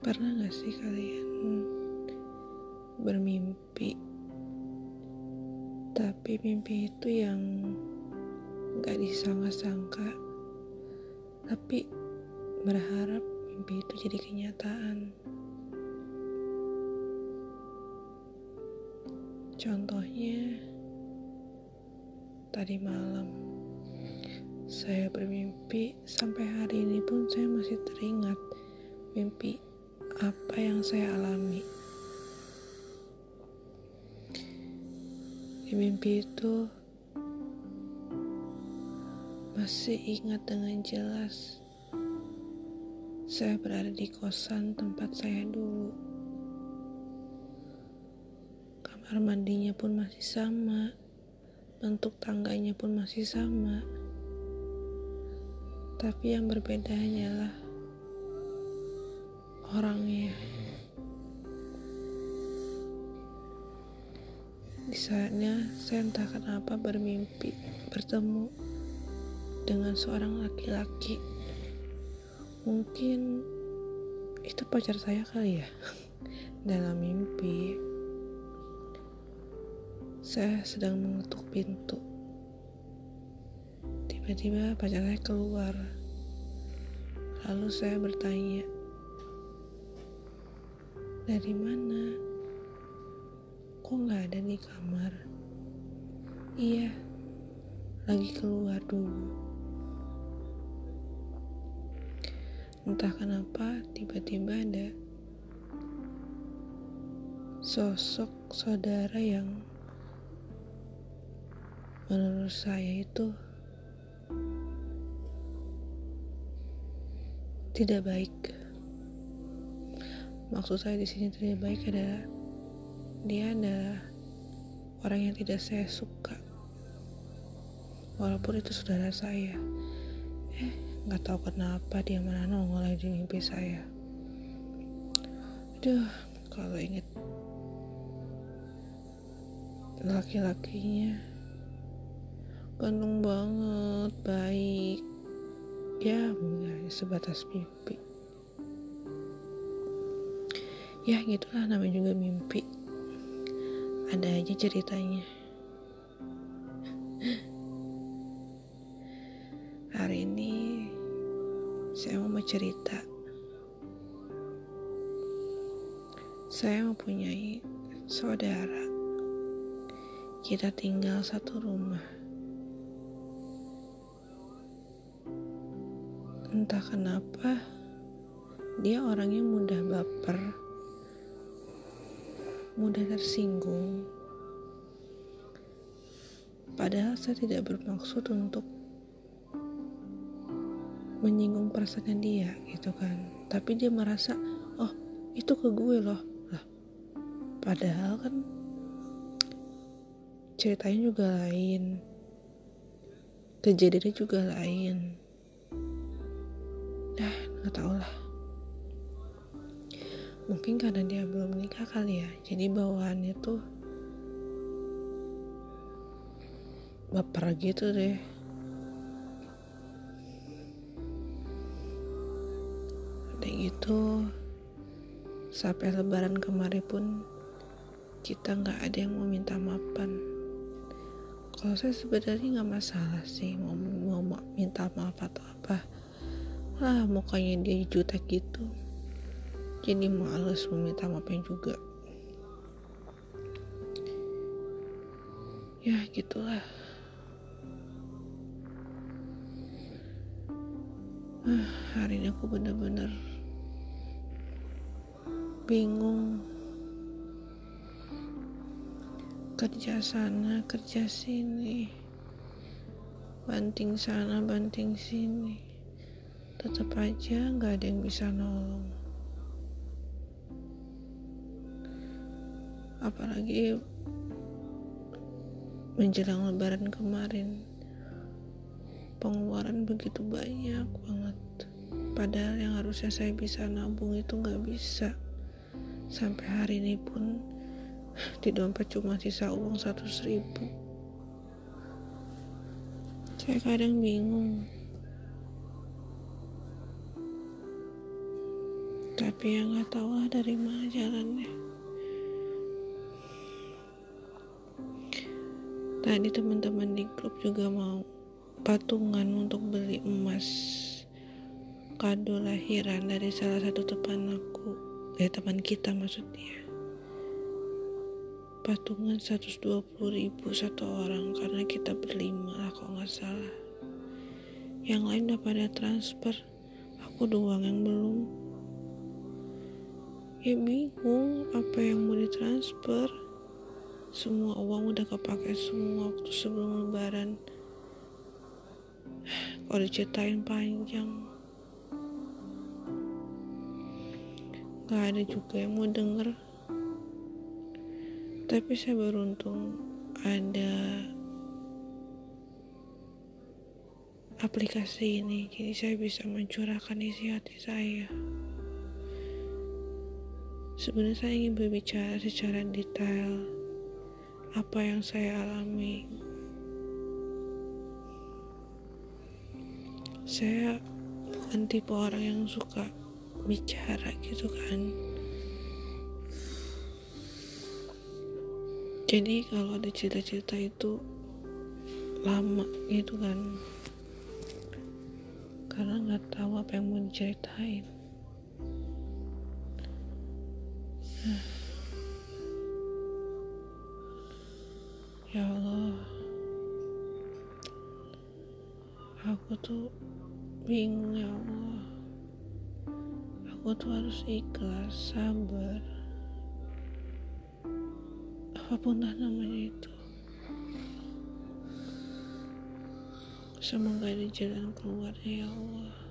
Pernah gak sih kalian bermimpi? Tapi mimpi itu yang gak disangka-sangka Tapi berharap mimpi itu jadi kenyataan. Contohnya Tadi malam Saya bermimpi sampai hari ini pun saya masih teringat mimpi apa yang saya alami. Di mimpi itu masih ingat dengan jelas saya berada di kosan tempat saya dulu. Kamar mandinya pun masih sama, bentuk tangganya pun masih sama. Tapi yang berbeda hanyalah orangnya. Di saatnya saya entah kenapa bermimpi bertemu dengan seorang laki-laki. Mungkin itu pacar saya kali ya dalam mimpi. Saya sedang mengetuk pintu. Tiba-tiba pacar saya keluar. Lalu saya bertanya, dari mana? Kok nggak ada di kamar? Iya, lagi keluar dulu. Entah kenapa tiba-tiba ada sosok saudara yang menurut saya itu tidak baik maksud saya di sini tidak baik adalah dia adalah orang yang tidak saya suka. Walaupun itu saudara saya. Eh nggak tahu kenapa dia mana nongol di mimpi saya. Aduh kalau inget laki-lakinya ganteng banget baik. Ya sebatas mimpi ya gitulah namanya juga mimpi. Ada aja ceritanya. Hari ini saya mau cerita saya mempunyai saudara. Kita tinggal satu rumah. Entah kenapa dia orangnya mudah baper mudah tersinggung. Padahal saya tidak bermaksud untuk menyinggung perasaan dia gitu kan. Tapi dia merasa, oh itu ke gue loh. Lah, padahal kan ceritanya juga lain. Kejadiannya juga lain. Dah, nggak tau lah mungkin karena dia belum menikah kali ya. Jadi bawaannya tuh baper gitu deh. Udah gitu. Sampai lebaran kemarin pun kita nggak ada yang mau minta maafan. Kalau saya sebenarnya nggak masalah sih mau, mau, mau minta maaf atau apa. Lah mukanya dia jutek gitu jadi males meminta maafnya juga. Ya gitulah. Ah, hari ini aku bener-bener bingung. Kerja sana kerja sini. Banting sana banting sini. Tetap aja nggak ada yang bisa nolong apalagi menjelang lebaran kemarin pengeluaran begitu banyak banget. Padahal yang harusnya saya bisa nabung itu nggak bisa. Sampai hari ini pun di dompet cuma sisa uang satu ribu saya kadang bingung. Tapi ya nggak tahu lah dari mana jalannya tadi teman-teman di grup juga mau patungan untuk beli emas kado lahiran dari salah satu teman aku. Eh teman kita maksudnya. Patungan 120 ribu satu orang karena kita berlima lah kok nggak salah. Yang lain udah pada transfer. Aku doang yang belum. Ya bingung apa yang mau ditransfer semua uang udah kepake semua waktu sebelum lebaran. Kalau diceritain panjang. Gak ada juga yang mau denger. Tapi saya beruntung ada aplikasi ini. Jadi saya bisa mencurahkan isi hati saya. Sebenarnya saya ingin berbicara secara detail apa yang saya alami. Saya bukan tipe orang yang suka bicara gitu kan. Jadi kalau ada cerita-cerita itu lama gitu kan. Karena nggak tahu apa yang mau diceritain. Ya Allah, aku tuh bingung ya Allah. Aku tuh harus ikhlas, sabar. Apa pun lah namanya itu. Semoga ada jalan keluarnya ya Allah.